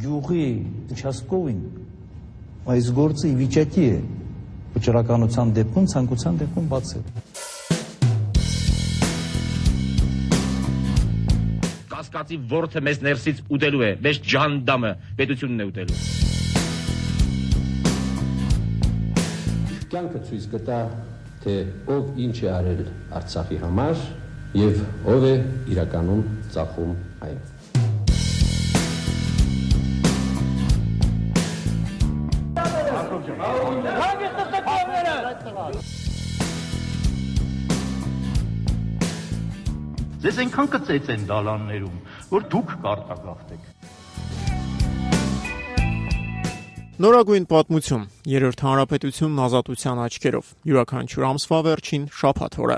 գյուղի Չասկովին այս գործը ի վիճակի է վճռականության դեպքում, ցանկության դեպքում բացել։ Կասկածի ворթը մեզ ներսից ուտելու է, մեզ ջանդամը պետությունն է ուտելու։ Կյանքը ցույց կտա, թե ով ինչ է արել Արցախի համար եւ ով է իրականում ծախում այն։ Ձեզ այնքան կծեց են դալաններում, որ դուք կարտագաղթեք։ Նորագույն պատմություն։ Երրորդ հանրապետությունն ազատության աչքերով։ Յուրաքանչյուր ամսվա վերջին շաբաթ օրը։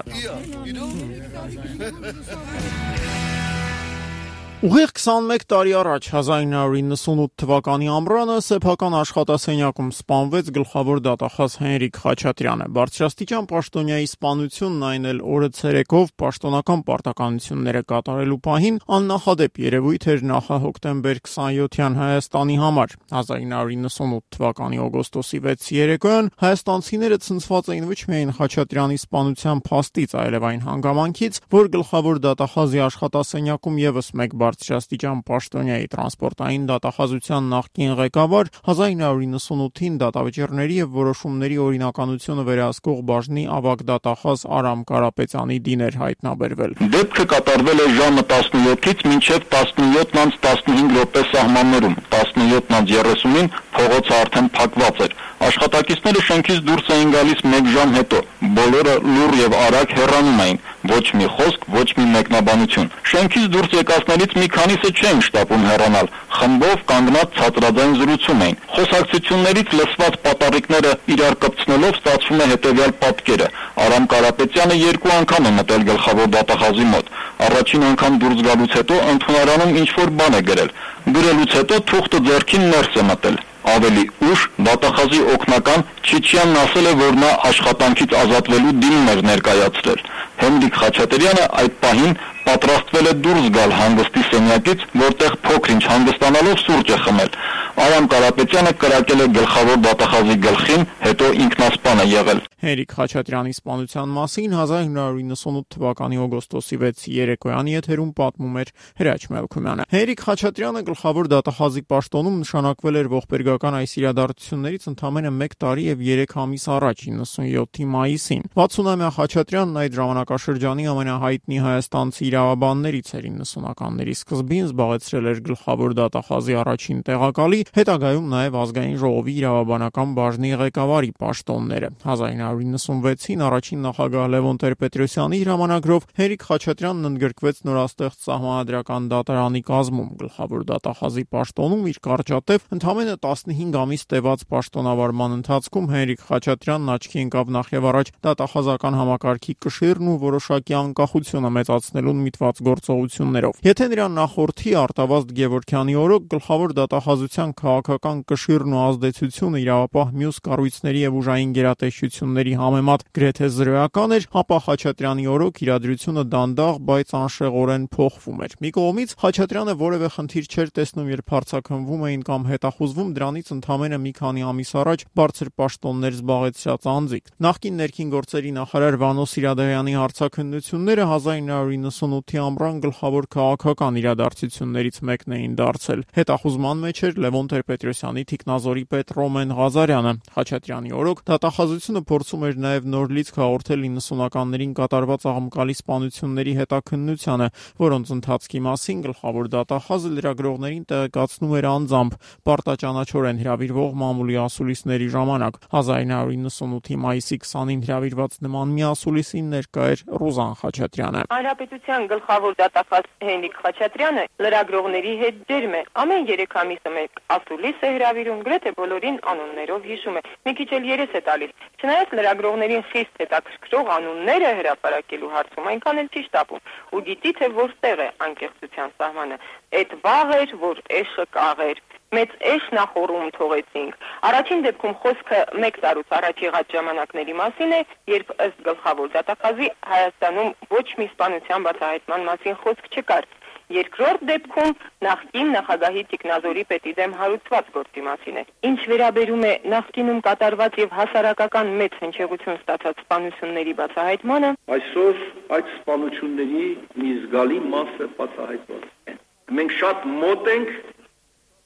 Ուղիղ 21 տարի առաջ 1998 թվականի ամռանը սեփական աշխատասենյակում սպանվեց գլխավոր դատախազ Հենրիկ Խաչատրյանը։ Բարձրաստիճան պաշտոնյայի սպանությունն այն էլ օրը ցերեկով պաշտոնական պարտականությունները կատարելու պահին աննախադեպ երևույթ էր նախահոկտեմբեր 27-յան Հայաստանի համար։ 1998 թվականի օգոստոսի 6 երեկոյան հայաստանցիները ցնցված էին ոչ միայն Խաչատրյանի սպանության փաստից, այլև այն հանգամանքից, որ գլխավոր դատախազի աշխատասենյակում եւս մեկ բարձրաստիճան պաշտոնյայի տրանսպորտային դատախազության նախկին ղեկավար 1998-ին դատավճիռների եւ որոշումների օրինականությունը վերահսկող բաժնի ավագ դատախազ Արամ Կարապետյանի դին էր հայտնաբերվել։ Դեպքը կատարվել է ժամը 17-ից մինչև 17:15 րոպե սահմաններում։ 17:30-ին փողոցը արդեն փակված էր։ Աշխատակիցները շենքից դուրս էին գալիս 1 ժամ հետո։ Բոլորը լուր եւ արագ հեռանում էին։ Ոչ մի խոսք, ոչ մի մեկնաբանություն։ Շենքից դուրս եկածներից մի քանիսը չէին շտապում հեռանալ, խմբով կանգնած ցածրաձայն զրուցում էին։ Խոսակցություններից լսված պատառիկները իրար կպցնելով ստացվում է հետևյալ պատկերը. Արամ Կարապետյանը երկու անգամ է մտել գլխավոր դատախազի մոտ։ Առաջին անգամ դուրս գալուց հետո ընդունարանում ինչ որ բան է գրել։ Գրելուց հետո թուղթը ձեռքին ներս է մտել ավելի ուշ դատախազի օկնական Չիչյանն ասել է, որ նա աշխատանքից ազատվելու դիմում էր ներկայացրել։ Հենրիկ Խաչատրյանը այդ պահին պատրաստվել է դուրս գալ հանգստի սենյակից, որտեղ փոքր-ինչ հանգստանալով սուրճ է խմել։ Արամ Կարապետյանը կրակել է գլխավոր դատախազի գլխին, հետո ինքնասպան է եղել։ Հերիկ Խաչատրյանի սպանության մասին 1998 թվականի օգոստոսի 6 երեկոյան եթերում պատմում էր Հրաչ Մելքումյանը։ Հերիկ Խաչատրյանը գլխավոր դատախազի պաշտոնում նշանակվել էր ողբերգական այս իրադարձություններից ընդամենը 1 տարի եւ 3 ամիս առաջ 97-ի մայիսին։ 60-ամյա Խաչատրյանն այդ ժամանակաշրջանի ամենահայտնի հայաստանցի իրավաբաններից էր 90-ականների սկզբին զբաղեցրել էր գլխավոր դատախազի առաջին տեղակալի, հետագայում նաև ազգային ժողովի իրավաբանական բաժնի ղեկավարի պաշտոնները։ 1996-ին առաջին նախագահ Լևոն Տեր-Պետրոսյանի հրամանագրով Հերիկ Խաչատրյանն ընդգրկվեց նորաստեղծ սահմանադրական դատարանի կազմում գլխավոր դատախազի պաշտոնում իր կարճատև ընդամենը 15 ամիս տևած պաշտոնավարման ընթացքում Հերիկ Խաչատրյանն աչքի ընկավ նախ եւ առաջ դատախազական համակարգի կշիռն ու որոշակի անկախությունը մեծացնելուն միտված գործողություններով։ Եթե նրան նախորդի Արտավազդ Գևորքյանի օրոք գլխավոր դատախազության քաղաքական կշիռն ու ազդեցությունը իրավապահ մյուս կառույցների եւ ուժային գերատեսչությունների համեմատ գրեթե զրոյական էր, ապա Խաչատրյանի օրոք իրադրությունը դանդաղ, բայց անշեղորեն փոխվում էր։ Մի կողմից Խաչատրյանը որևէ խնդիր չէր տեսնում, երբ հարցակնվում էին կամ հետախուզվում դրանից ընդամենը մի քանի ամիս առաջ բարձր պաշտոններ զբաղեցրած անձիկ։ Նախկին ներքին գործերի նախարար Վանո Սիրադարյանի հարցակնությունները 1998-ի ամռան գլխավոր քաղաքական իրադարձություններից մեկն էին դարձել։ Հետախուզման մեջ էր Լևոն Տեր-Պետրոսյանի թիկնազորի պետ Ռոմեն Ղազարյանը։ Խաչատրյանի օրոք դատախազությունը փորձում էր նաև նոր լիցք հաղորդել 90-ականներին կատարված աղմկալի սպանությունների հետաքննությանը, որոնց ընթացքի մասին գլխավոր դատախազը լրագրողներին տեղեկացնում էր անձամբ պարտաճանաչորեն հրավիրվող մամուլի ասուլիսների ժամանակ 1998-ի մայիսի 20-ին հրավիրված նման մի ասուլիսին ներկա էր Ռուզան Խաչատրյանը։ Հանրապետության գլխավոր դատախազ Հենրիկ Խաչատրյանը լրագրողների հետ ջերմ է։ Ամեն 3 ամիսը մեկ ասուլիս է հրավիրում, գրեթե բոլորին անուններով հիշում է։ Մի քիչ էլ երես է տալիս։ Չնայած լրագրողներին խիստ հետաքրքրող անունները հրապարակելու հարցում այնքան էլ չի շտապում։ Ու գիտի թե որտեղ է անկեղծության սահմանը։ Այդ վաղ էր, որ էշը կաղեր մեծ էշ նախորում թողեցինք։ Առաջին դեպքում խոսքը 1 տարուց առաջ եղած ժամանակների մասին է, երբ ըստ գլխավոր դատախազի Հայաստանում ոչ մի սպանության բացահայտման մասին խոսք չկար։ Երկրորդ դեպքում նախկին նախագահի Տիկնազորի պետի դեմ հարուցված գործի մասին է։ Ինչ վերաբերում է նախկինում կատարված եւ հասարակական մեծ հնչեղություն ստացած սպանությունների բացահայտմանը, այսօր այդ սպանությունների մի զգալի մասը բացահայտված է։ Մենք շատ մոտ ենք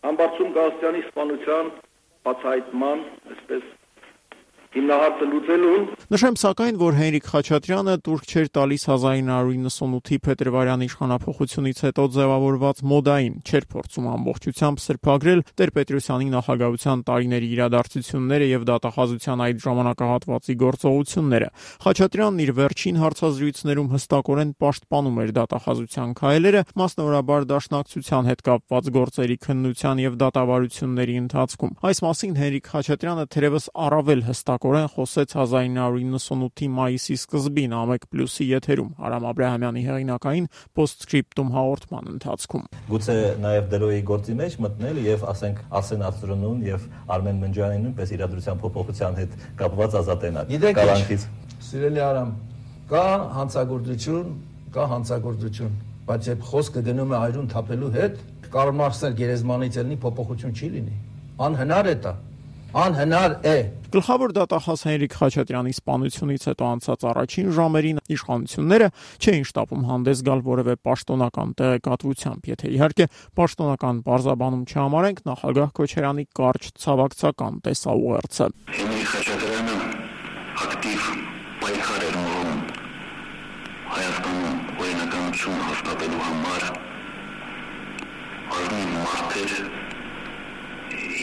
Համբարձում Գաստրյանի սպանության բացահայտման, այսպես հիմնահարցը լուծելուն։ Նշեմ սակայն, որ Հենրիկ Խաչատրյանը турք չէր տալիս 1998-ի փետրվարյան իշխանապողությունից հետո ձևավորված մոդային, չէր փորձում ամբողջությամբ սրբագրել Տեր-Պետրոսյանի նախագահության տարիների իրադարձությունները եւ դատախազության այդ ժամանակահատվածի գործողությունները։ Խաչատրյանն իր վերջին հարցազրույցներում հստակորեն պաշտպանում էր դատախազության քայլերը, մասնավորապես դաշնակցության հետ կապված գործերի քննության եւ դատավարությունների ընթացքում։ Այս մասին Հենրիկ Խաչատրյանը թերևս առավել հստակ հստակորեն խոսեց 1998-ի մայիսի սկզբին Ամեկ+-ի եթերում Արամ Աբրահամյանի հեղինակային Postscriptum հաղորդման ընթացքում։ Գուցե նաև դրոյի գործի մեջ մտնել եւ ասենք Արսեն Աստրոնուն եւ Արմեն Մնջյանին նույնպես իրադրության փոփոխության հետ կապված ազատենալ կալանքից։ Սիրելի Արամ, կա հանցագործություն, կա հանցագործություն, բայց երբ խոսքը գնում է այրուն թափելու հետ, Կարլ Մարքսն գերեզմանից ելնի փոփոխություն չի լինի։ Անհնար է դա անհնար է Գլխավոր դատախազ Հենրիկ Խաչատրյանի սպանությունից հետո անցած առաջին ժամերին իշխանությունները չէին շտապում հանդես գալ որևէ պաշտոնական տեղեկատվությամբ, եթե իհարկե պաշտոնական բարձաբանում չհամարենք նախագահ Քոչարյանի կարճ ցավակցական տեսաուղերձը։ Հենրիկ Խաչատրյանը ակտիվ պայքար էր ուղղում Հայաստանում օրինականություն հաստատելու համար ազնիվ մարդեր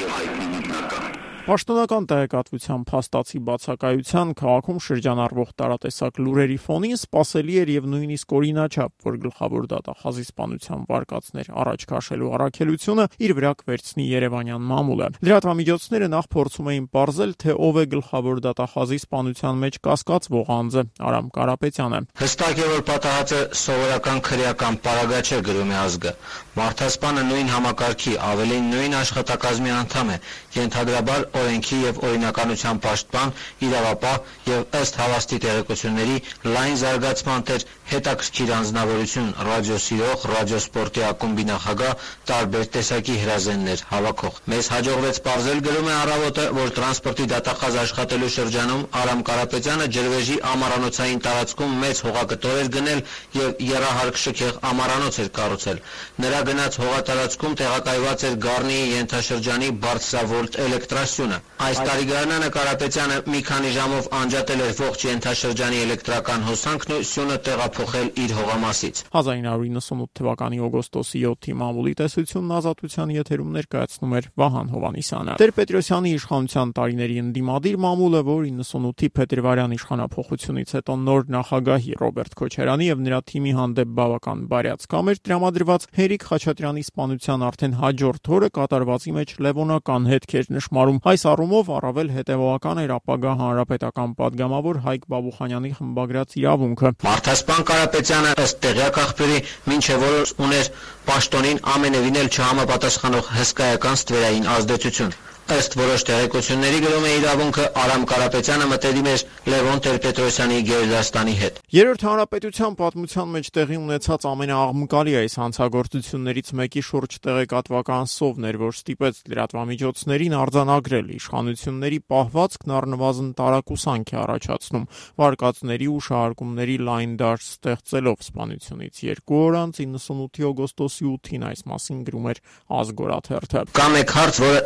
եւ հայտնի միտնական Պաշտոնական տեղեկատվությամբ հաստացի բացակայության քաղաքում շրջանառվող տարատեսակ լուրերի ֆոնին սпасելի էր եւ նույնիսկ օրինաչափ, որ գլխավոր դատախազի սպանության վարկածներ առաջ քաշելու առաքելությունը իր վրա կվերցնի Երևանյան մամուլը։ Լրատվամիջոցները նախ փորձում էին ողրել, թե ով է գլխավոր դատախազի սպանության մեջ կասկածվող անձը՝ Արամ Կարապետյանը։ Հստակ է, որ պատահածը սովորական քրեական պարագա չէ գրում է ազգը։ Մարտհասպանը նույն համակարգի, ավելին նույն աշխատակազմի անդամ է։ Ենթադրաբար օրենքի եւ օրինականության պաշտպան, իրավապահ եւ ըստ հավաստի տեղեկությունների լայն զարգացման տեր հետաքրքիր անձնավորություն, ռադիոսիրող, ռադիոսպորտի ակումբի նախագահ, տարբեր տեսակի հրազեններ հավաքող։ Մեզ հաջողվեց ողջել գրում է առավոտը, որ տրանսպորտի դատախազ աշխատելու շրջանում Արամ Կարապետյանը ջրվեժի ամառանոցային տարածքում մեծ հողակտոր էր գնել եւ երահարկ շքեղ ամառանոց էր կառուցել։ Նրա գնաց հողատարածքում տեղակայված էր Գառնիի ենթաշրջանի բարձրավոլտ էլեկտրասյունը։ Այս տարիգարնանը Կարապետյանը մի քանի ժամով անջատել էր ողջ ենթաշրջանի էլեկտրական հոսանքն ու սյունը տեղափոխել տեղափոխել իր հողամասից։ 1998 թվականի օգոստոսի 7-ի մամուլի տեսությունն ազատության եթերում ներկայացնում էր Վահան Հովանիսյանը։ Տեր-Պետրոսյանի իշխանության տարիների ընդդիմադիր մամուլը, որ 98-ի փետրվարյան իշխանապողությունից հետո նոր նախագահի Ռոբերտ Քոչարյանի եւ նրա թիմի հանդեպ բավական բարյացկամ էր տրամադրված Հերիկ Խաչատրյանի սպանության արդեն հաջորդ օրը կատարվածի մեջ լևոնական հետքեր նշмарում։ Այս առումով առավել հետևողական էր ապագա հանրապետական падգամավոր Հայկ Բաբուխանյանի խմբագրած իրավունքը։ Մարտհասpan Մարտհասպան Կարապետյանը ըստ տեղյակ աղբյուրի մինչև օրս ուներ պաշտոնին ամենևին էլ չհամապատասխանող հսկայական ստվերային ազդեցություն։ Ըստ որոշ տեղեկությունների գրում է իրավունքը Արամ Կարապետյանը մտերիմ էր Լևոն Տեր-Պետրոսյանի Գերդաստանի հետ։ Երրորդ հանրապետության պատմության մեջ տեղի ունեցած ամենաաղմկալի այս հանցագործություններից մեկի շուրջ տեղեկատվական սովն էր, որ ստիպեց լրատվամիջոցներին արձանագրել իշխանությունների պահվածքն առնվազն տարակուսանք է առաջացնում վարկածների ու շահարկումների լայն դաշտ ստեղծելով սպանությունից երկու օր անց 98-ի օգոստոսի 8-ին այս մասին գրում էր Ազգորաթերթը։ Կա մեկ հարց, որը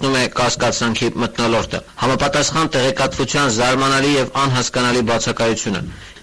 սաստկացնում է կասկածանքի մթնոլորտը։ Համապատասխան տեղեկատվության զարմանալի եւ անհասկանալի բացակայությունը։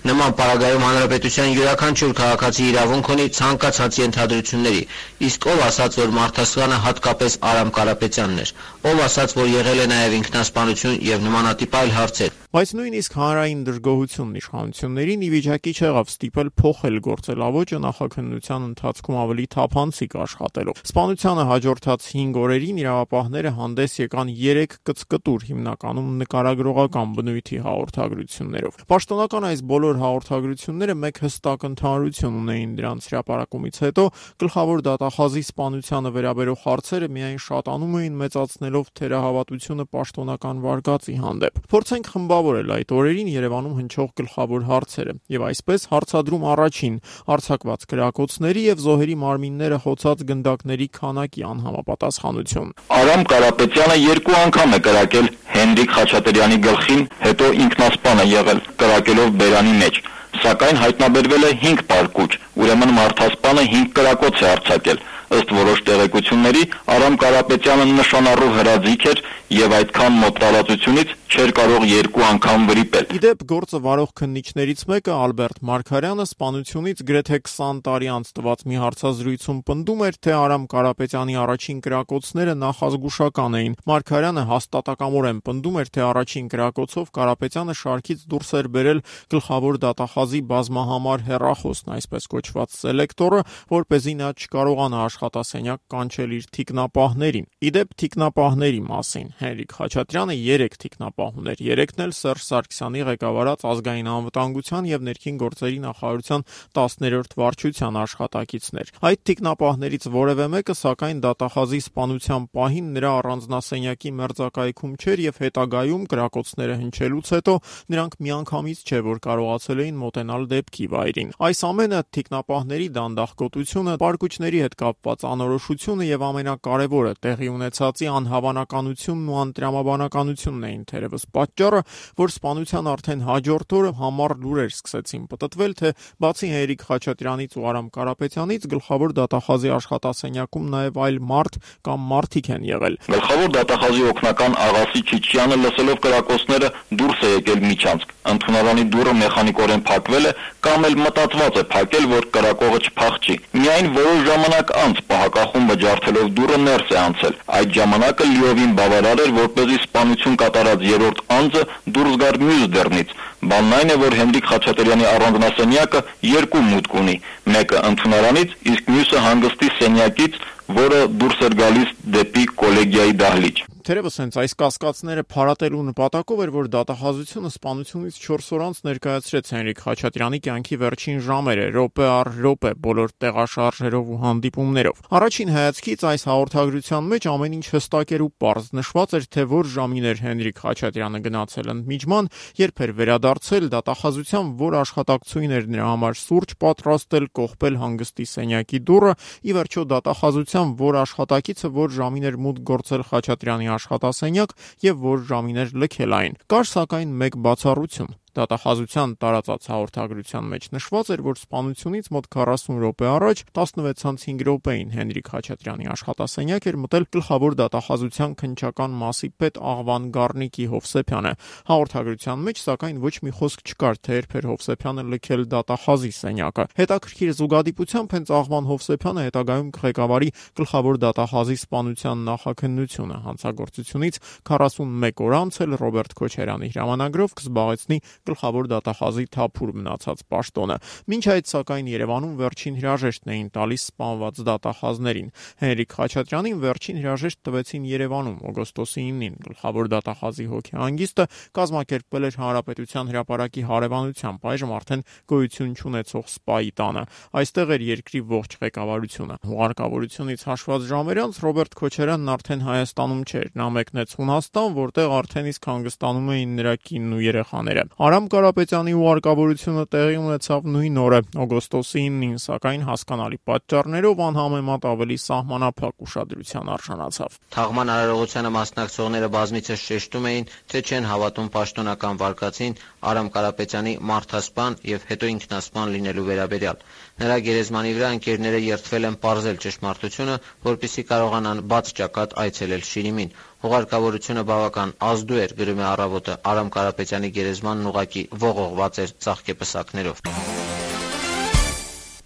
Նման պարագայում հանրապետության յուրաքանչյուր քաղաքացի իրավունք ունի ցանկացած ենթադրությունների, իսկ ով ասաց, որ Մարտասկանը հատկապես Արամ Կարապետյանն էր, ով ասաց, որ եղել է նաև ինքնասպանություն եւ նմանատիպ այլ հարցեր։ Բայց նույնիսկ հանրային դժգոհությունն իշխանություններին ի վիճակի չեղավ ստիպել փոխել գործելավոճը նախաքննության ընթացքում ավելի թափանցիկ աշխատելով։ Սպանությանը հաջորդած 5 օրերին իրավապահները հանդես եկան 3 կծկտուր հիմնականում նկարագրողական բնույթի հաղորդագրություններով։ Պաշտոնական այս բոլոր հաղորդագրությունները մեկ հստակ ընդհանրություն ունեին դրանց հրապարակումից հետո գլխավոր դատախազի սպանությանը վերաբերող հարցերը միայն շատանում էին մեծացնելով թերահավատությունը պաշտոնական վարկածի հանդեպ։ Փորձենք խմբա լուսավորել այդ օրերին Երևանում հնչող գլխավոր հարցերը եւ այսպես հարցադրում առաջին արցակված գրակոծների եւ զոհերի մարմինները հոցած գնդակների քանակի անհամապատասխանություն։ Արամ Կարապետյանը երկու անգամ է կրակել Հենրիկ Խաչատրյանի գլխին, հետո ինքնասպան է եղել, կրակելով բերանի մեջ սակայն հայտնաբերվել է 5 պարկուճ, ուրեմն մարդասպանը 5 կրակոց է արձակել։ Ըստ որոշ տեղեկությունների Արամ Կարապետյանը նշանառու հրաձիգ էր եւ այդքան մոտ տարածությունից չէր կարող երկու անգամ վրիպել։ Իդեպ գործը վարող քննիչներից մեկը Ալբերտ Մարկարյանը սպանությունից գրեթե 20 տարի անց տված մի հարցազրույցում պնդում էր, թե Արամ Կարապետյանի առաջին կրակոցները նախազգուշական էին։ Մարկարյանը հաստատակամորեն պնդում էր, թե առաջին կրակոցով Կարապետյանը շարքից դուրս էր բերել գլխավոր դատախազի բազմահամար հերախոսն, այսպես կոչված սելեկտորը, որ เป զի նա չկարողանա աշխատասենյակ կանչել իր թիկնապահներին։ Իդեպ թիկնապահների մասին Հենրիկ Խաչատրյանը 3 թիկնապահ պահ ուներ։ Երեքն էլ Սերժ Սարգսյանի ղեկավարած ազգային անվտանգության եւ ներքին գործերի նախարարության 10-րդ վարչության աշխատակիցներ։ Այդ տիկնապահներից որևէ մեկը սակայն դատախազի սպանության պահին նրա առանձնասենյակի մերձակայքում չէր եւ հետագայում գրակոծները հնչելուց հետո նրանք միանգամից չէ որ կարողացել էին մոտենալ դեպքի վայրին։ Այս ամենը տիկնապահների դանդաղկոտությունը, պարկուճների հետ կապված անորոշությունը եւ ամենակարևորը տեղի ունեցածի անհավանականությունն ու անտրամաբանականությունն էին թերև Թերևս պատճառը, որ սպանության արդեն հաջորդ օրը համառ լուրեր սկսեցին պտտվել, թե բացի Հերիկ Խաչատրյանից ու Արամ Կարապետյանից գլխավոր դատախազի աշխատասենյակում նաև այլ մարդ կամ մարդիկ են եղել։ Գլխավոր դատախազի օգնական Աղասի Չիչյանը լսելով կրակոցները դուրս է եկել միջանցք։ Ընդունարանի դուռը մեխանիկորեն փակվել է կամ էլ մտածված է փակել, որ կրակողը չփախչի։ Միայն որոշ ժամանակ անց պահակախումբը ջարդելով դուռը ներս է անցել։ Այդ ժամանակը լիովին բավարար էր, որպեսզի սպանություն կատարած երրորդ անձը դուրս գար մյուս դռնից։ Բանն այն է, որ Հենրիկ Խաչատրյանի առանձնասենյակը երկու մուտք ունի՝ մեկը ընդունարանից, իսկ մյուսը հանգստի սենյակից, որը դուրս էր գալիս դեպի կոլեգիայի դահլիճ թերևս հենց այս կասկածները փարատելու նպատակով էր, որ դատախազությունը սպանությունից 4 օր անց ներկայացրեց Հենրիկ Խաչատրյանի կյանքի վերջին ժամերը, րոպե առ րոպե բոլոր տեղաշարժերով ու հանդիպումներով։ Առաջին հայացքից այս հաղորդագրության մեջ ամեն ինչ հստակ էր ու պարզ նշված էր, թե որ ժամին էր Հենրիկ Խաչատրյանը գնացել ընդմիջման, երբ էր վերադարձել դատախազության, որ աշխատակցուին էր նրա համար սուրճ պատրաստել, կողպել հանգստի սենյակի դուռը, ի վերջո դատախազության, որ աշխատակիցը որ ժամին էր մուտք գործել Խաչատրյանի աշխատասենյակ եւ որ ժամին էր լքել այն։ Կար սակայն մեկ բացառություն Դատախազության տարածած հաղորդագրության մեջ նշված էր, որ սպանությունից մոտ 40 րոպե առաջ 16:05 րոպեին Հենրիկ Խաչատրյանի աշխատասենյակ էր մտել գլխավոր դատախազության քննչական մասի պետ Աղվան Գառնիկի Հովսեփյանը։ Հաղորդագրության մեջ սակայն ոչ մի խոսք չկար, թե երբ էր Հովսեփյանը լքել դատախազի սենյակը։ Հետաքրքիր զուգադիպությամբ հենց Աղվան Հովսեփյանը հետագայում ղեկավարի գլխավոր դատախազի սպանության նախաքննությունը հանցագործությունից 41 օր անց էլ Ռոբերտ Քոչարյանի հրամանագրով կզբաղեցնի գլխավոր դատախազի թափուր մնացած պաշտոնը։ Մինչ այդ սակայն Երևանում վերջին հրաժեշտն էին տալիս սպանված դատախազներին։ Հենրիկ Խաչատրյանին վերջին հրաժեշտ տվեցին Երևանում օգոստոսի 9-ին։ Գլխավոր դատախազի հոգեհանգիստը կազմակերպվել էր Հանրապետության հրապարակի հարևանությամբ, այժմ արդեն գոյություն չունեցող սպայի տանը։ Այստեղ էր երկրի ողջ ղեկավարությունը։ Հուղարկավորությունից հաշված ժամերից Ռոբերտ Քոչարյանն արդեն Հայաստանում չէր։ Նա մեկնեց Հունաստան, որտեղ արդեն իսկ հանգստանում էին նրա կինն ու երեխաները։ Արամ Կարապետյանի ուղարկավորությունը տեղի ունեցավ նույն օրը, օգոստոսի 9-ին, սակայն հասկանալի պատճառներով անհամեմատ ավելի սահմանափակ ուշադրության արժանացավ։ Թաղման արարողությանը մասնակցողները բազմիցս շեշտում էին, թե չեն հավատում պաշտոնական վարկածին Արամ Կարապետյանի մարդասպան եւ հետո ինքնասպան լինելու վերաբերյալ։ Նրա գերեզմանի վրա ընկերները երդվել են պարզել ճշմարտությունը, որպեսզի կարողանան բաց ճակատ այցելել Շիրիմին։ Հուղարկավորությունը բավական ազդու էր, գրում է առավոտը։ Արամ Կարապետյանի գերեզմանն ուղակի ողողված էր ծաղկեպսակներով։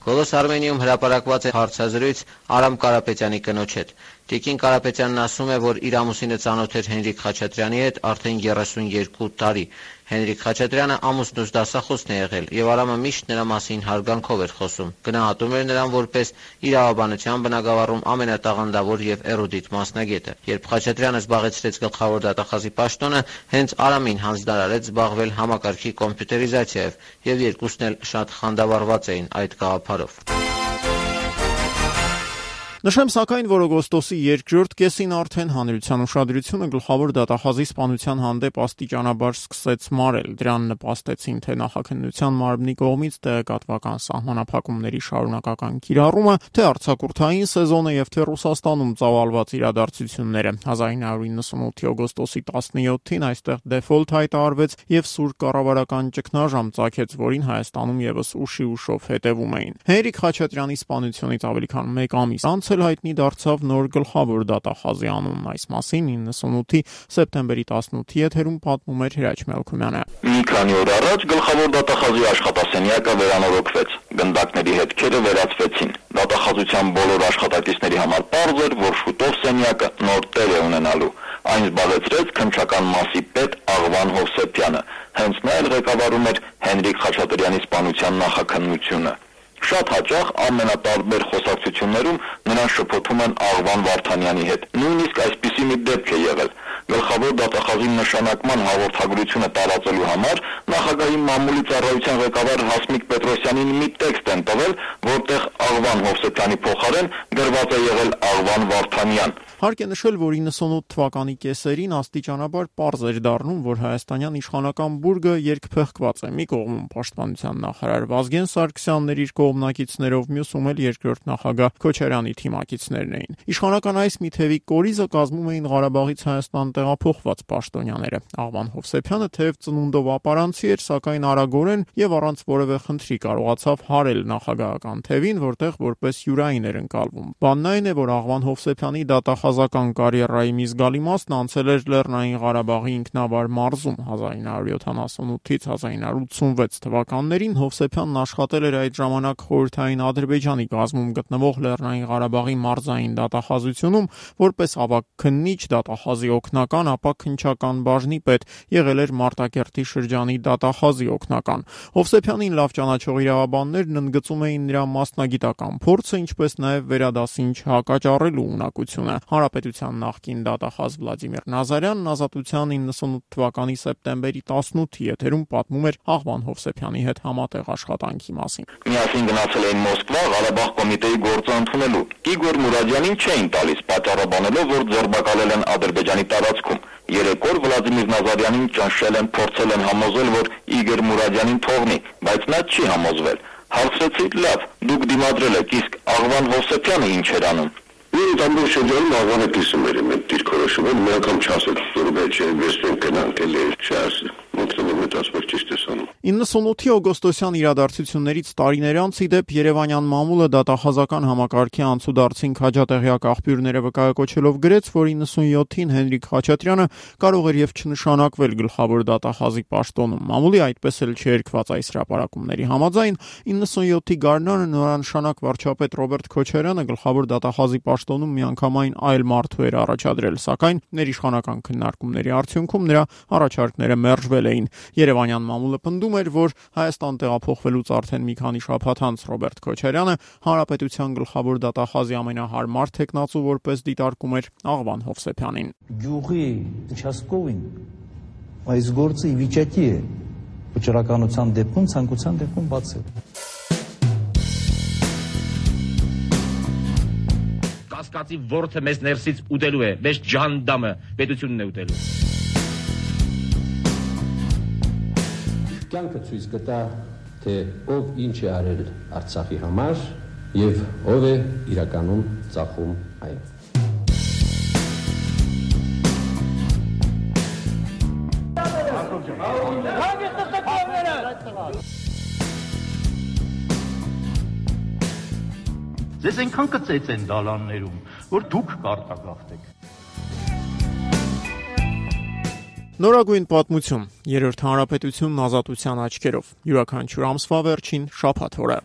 Գոլոս Արմենիում հրապարակված է հարցազրույց Արամ Կարապետյանի կնոջ հետ։ Տիկին Կարապետյանն ասում է, որ իր ամուսինը ծանոթ էր Հենրիկ Խաչատրյանի հետ արդեն 32 տարի։ Հենրիկ Խաչատրյանը ամուսնուց դասախոսն է եղել եւ Արամը միշտ նրա մասին հարգանքով էր խոսում։ Գնահատում էր նրան որպես իրավաբանության բնագավառում ամենատաղանդավոր եւ էրուդիտ մասնագետը։ Երբ Խաչատրյանը զբաղեցրեց գլխավոր դատախազի պաշտոնը, հենց Արամին հանձնարարեց զբաղվել համակարգի կոմպյուտերիզացիայով եւ երկուսն էլ շատ խանդավառված էին այդ գաղափարով։ Նշեմ սակայն, որ օգոստոսի 2-րդ կեսին արդեն հանրության ուշադրությունը գլխավոր դատախազի սպանության հանդեպ աստիճանաբար սկսեց մարել։ Դրան նպաստեցին թե նախաքննության մարմնի կողմից տեղեկատվական սահմանափակումների շարունակական կիրառումը, թե արցակուրթային սեզոնը եւ թե Ռուսաստանում ծավալված իրադարձությունները։ 1998-ի օգոստոսի 17-ին այստեղ դեֆոլտ հայտարարվեց եւ սուր կառավարական ճգնաժամ ցակեց, որին Հայաստանում եւս ուշի ուշով հետևում էին։ Հենրիկ Խաչատրյանի սպանությունից ավելի քան 1 ամիս անց էլ հայտնի դարձավ նոր գլխավոր դատախազի անունն այս մասին 98-ի սեպտեմբերի 18-ի եթերում պատմում էր Հրաչ Մելքումյանը։ Մի քանի օր առաջ գլխավոր դատախազի աշխատասենյակը վերանորոգվեց։ Գնդակների հետքերը վերացվեցին։ Դատախազության բոլոր աշխատակիցների համար պարզ էր, որ շուտով սենյակը նոր տեր է ունենալու։ Այն զբաղեցրեց քնչական մասի պետ Աղվան Հովսեփյանը։ Հենց նա էլ ղեկավարում էր Հենրիկ Խաչատրյանի սպանության նախաքննությունը։ Շատ հաճախ ամենատարբեր խոսակցություններում նրան շփոթում են Աղվան Վարդանյանի հետ։ Նույնիսկ այսպիսի մի դեպք է եղել։ Գլխավոր դատախազի նշանակման հաղորդագրությունը տարածելու համար նախագահի մամուլի ծառայության ղեկավար Հասմիկ Պետրոսյանին մի տեքստ են տվել, որտեղ Աղվան Հովսեփյանի փոխարեն գրված է եղել Աղվան Վարդանյան։ Հարկ է նշել, որ 98 թվականի կեսերին աստիճանաբար པարզ էր դառնում, որ հայաստանյան իշխանական բուրգը երկփեղկված է։ Մի կողմում պաշտպանության նախարար Վազգեն Սարգսյանն իր կողմնակիցներով, մյուսում էլ երկրորդ նախագահ Քոչարյանի թիմակիցներն էին։ Իշխանական այս մի թևի կորիզը կազմում էին Ղարաբաղից Հայաստան տեղափոխված պաշտոնյաները։ Աղվան Հովսեփյանը թեև ծնունդով ապարանցի էր, սակայն արագորեն եւ առանց որևէ խնդրի կարողացավ հարել նախագահական թևին, որտեղ որպես յուրային էր ընկալվում։ Բանն այն է, որ Աղվան Հովսեփյանի դատախազական կարիերայի մի զգալի մասն անցել էր Լեռնային Ղարաբաղի ինքնավար մարզում 1978-ից 1986 թվականներին Հովսեփյանն աշխատել էր այդ ժամանակ խորհրդային Ադրբեջանի գազում գտնվող Լեռնային Ղարաբաղի մարզային դատախազությունում որպես ավակ քննիչ դատախազի օգնական, ապա քնչական բաժնի պետ, եղել էր Մարտակերտի շրջանի դատախազի օգնական։ Հովսեփյանին լավ ճանաչող իրավաբաններն ընդգծում էին նրա մասնագիտական փորձը, ինչպես նաև վերադասինչ հակաճառելու ունակությունը։ Հանրապետության նախկին դատախազ Վլադիմիր Նազարյանն ազատության 98 թվականի սեպտեմբերի 18-ի եթերում պատմում էր Աղվան Հովսեփյանի հետ համատեղ աշխատանքի մասին։ Միասին գնացել էին Մոսկվա Ղարաբաղ կոմիտեի գործը ընդունելու։ Իգոր Մուրադյանին չէին տալիս պատճառաբանելով, որ ձերբակալել են Ադրբեջանի տարածքում։ Երեք օր Վլադիմիր Նազարյանին ճնշել են, փորձել են համոզել, որ Իգոր Մուրադյանին թողնի, բայց նա չի համոզվել։ Հարցրեցի՝ լավ, դուք դիմադրել եք, իսկ Աղվան Հովսեփյանը ինչ էր անում։ Ինձ ամբողջ շրջանում աղվանը կիսում էր իմ դիրքորոշումը, մի անգամ չասել, որ մեջ է, վեստեն կնանք էլի, չասել։ Մոքսանը մտածում ճիշտ է սանում։ 98-ի օգոստոսյան իրադարձություններից տարիներ անց ի դեպ Երևանյան մամուլը դատախազական համակարգի անցուդարձին քաջատեղյակ աղբյուրները վկայակոչելով գրեց, որ 97-ին Հենրիկ Խաչատրյանը կարող էր եւ չնշանակվել գլխավոր դատախազի պաշտոնում։ Մամուլի այդպես էլ չերկված այս հրապարակումների համաձայն 97-ի գարնանը նորանշանակ վարչապետ Ռոբերտ Քոչարյանը գլխավոր դատախազի պաշտոնում միանգամայն այլ մարդու էր առաջադրել, սակայն ներիշխանական քննարկումների արդյունքում նրա առաջարկները մերժվել էին։ Երևանյան մամուլը պնդում նշում էր, որ Հայաստան տեղափոխվելուց արդեն մի քանի շաբաթ անց Ռոբերտ Քոչարյանը հանրապետության գլխավոր դատախազի ամենահարմար տեխնացու որպես դիտարկում էր Աղվան Հովսեփյանին։ Գյուղի Չասկովին այս գործը ի վիճակի է վճռականության դեպքում ցանկության դեպքում բացել։ Կասկածի ворթը մեզ ներսից ուտելու է, մեզ ջանդամը պետությունն է ուտելու։ Կյանքը ցույց կտա, թե ով ինչ է արել Արցախի համար եւ ով է իրականում ծախում այն։ Ձեզ այնքան կծեծեն դալաններում, որ դուք կարտագաղթեք։ Նորագույն պատմություն։ Երրորդ հանրապետությունն ազատության աչքերով։ Յուրաքանչյուր ամսվա վերջին շաբաթ օրը։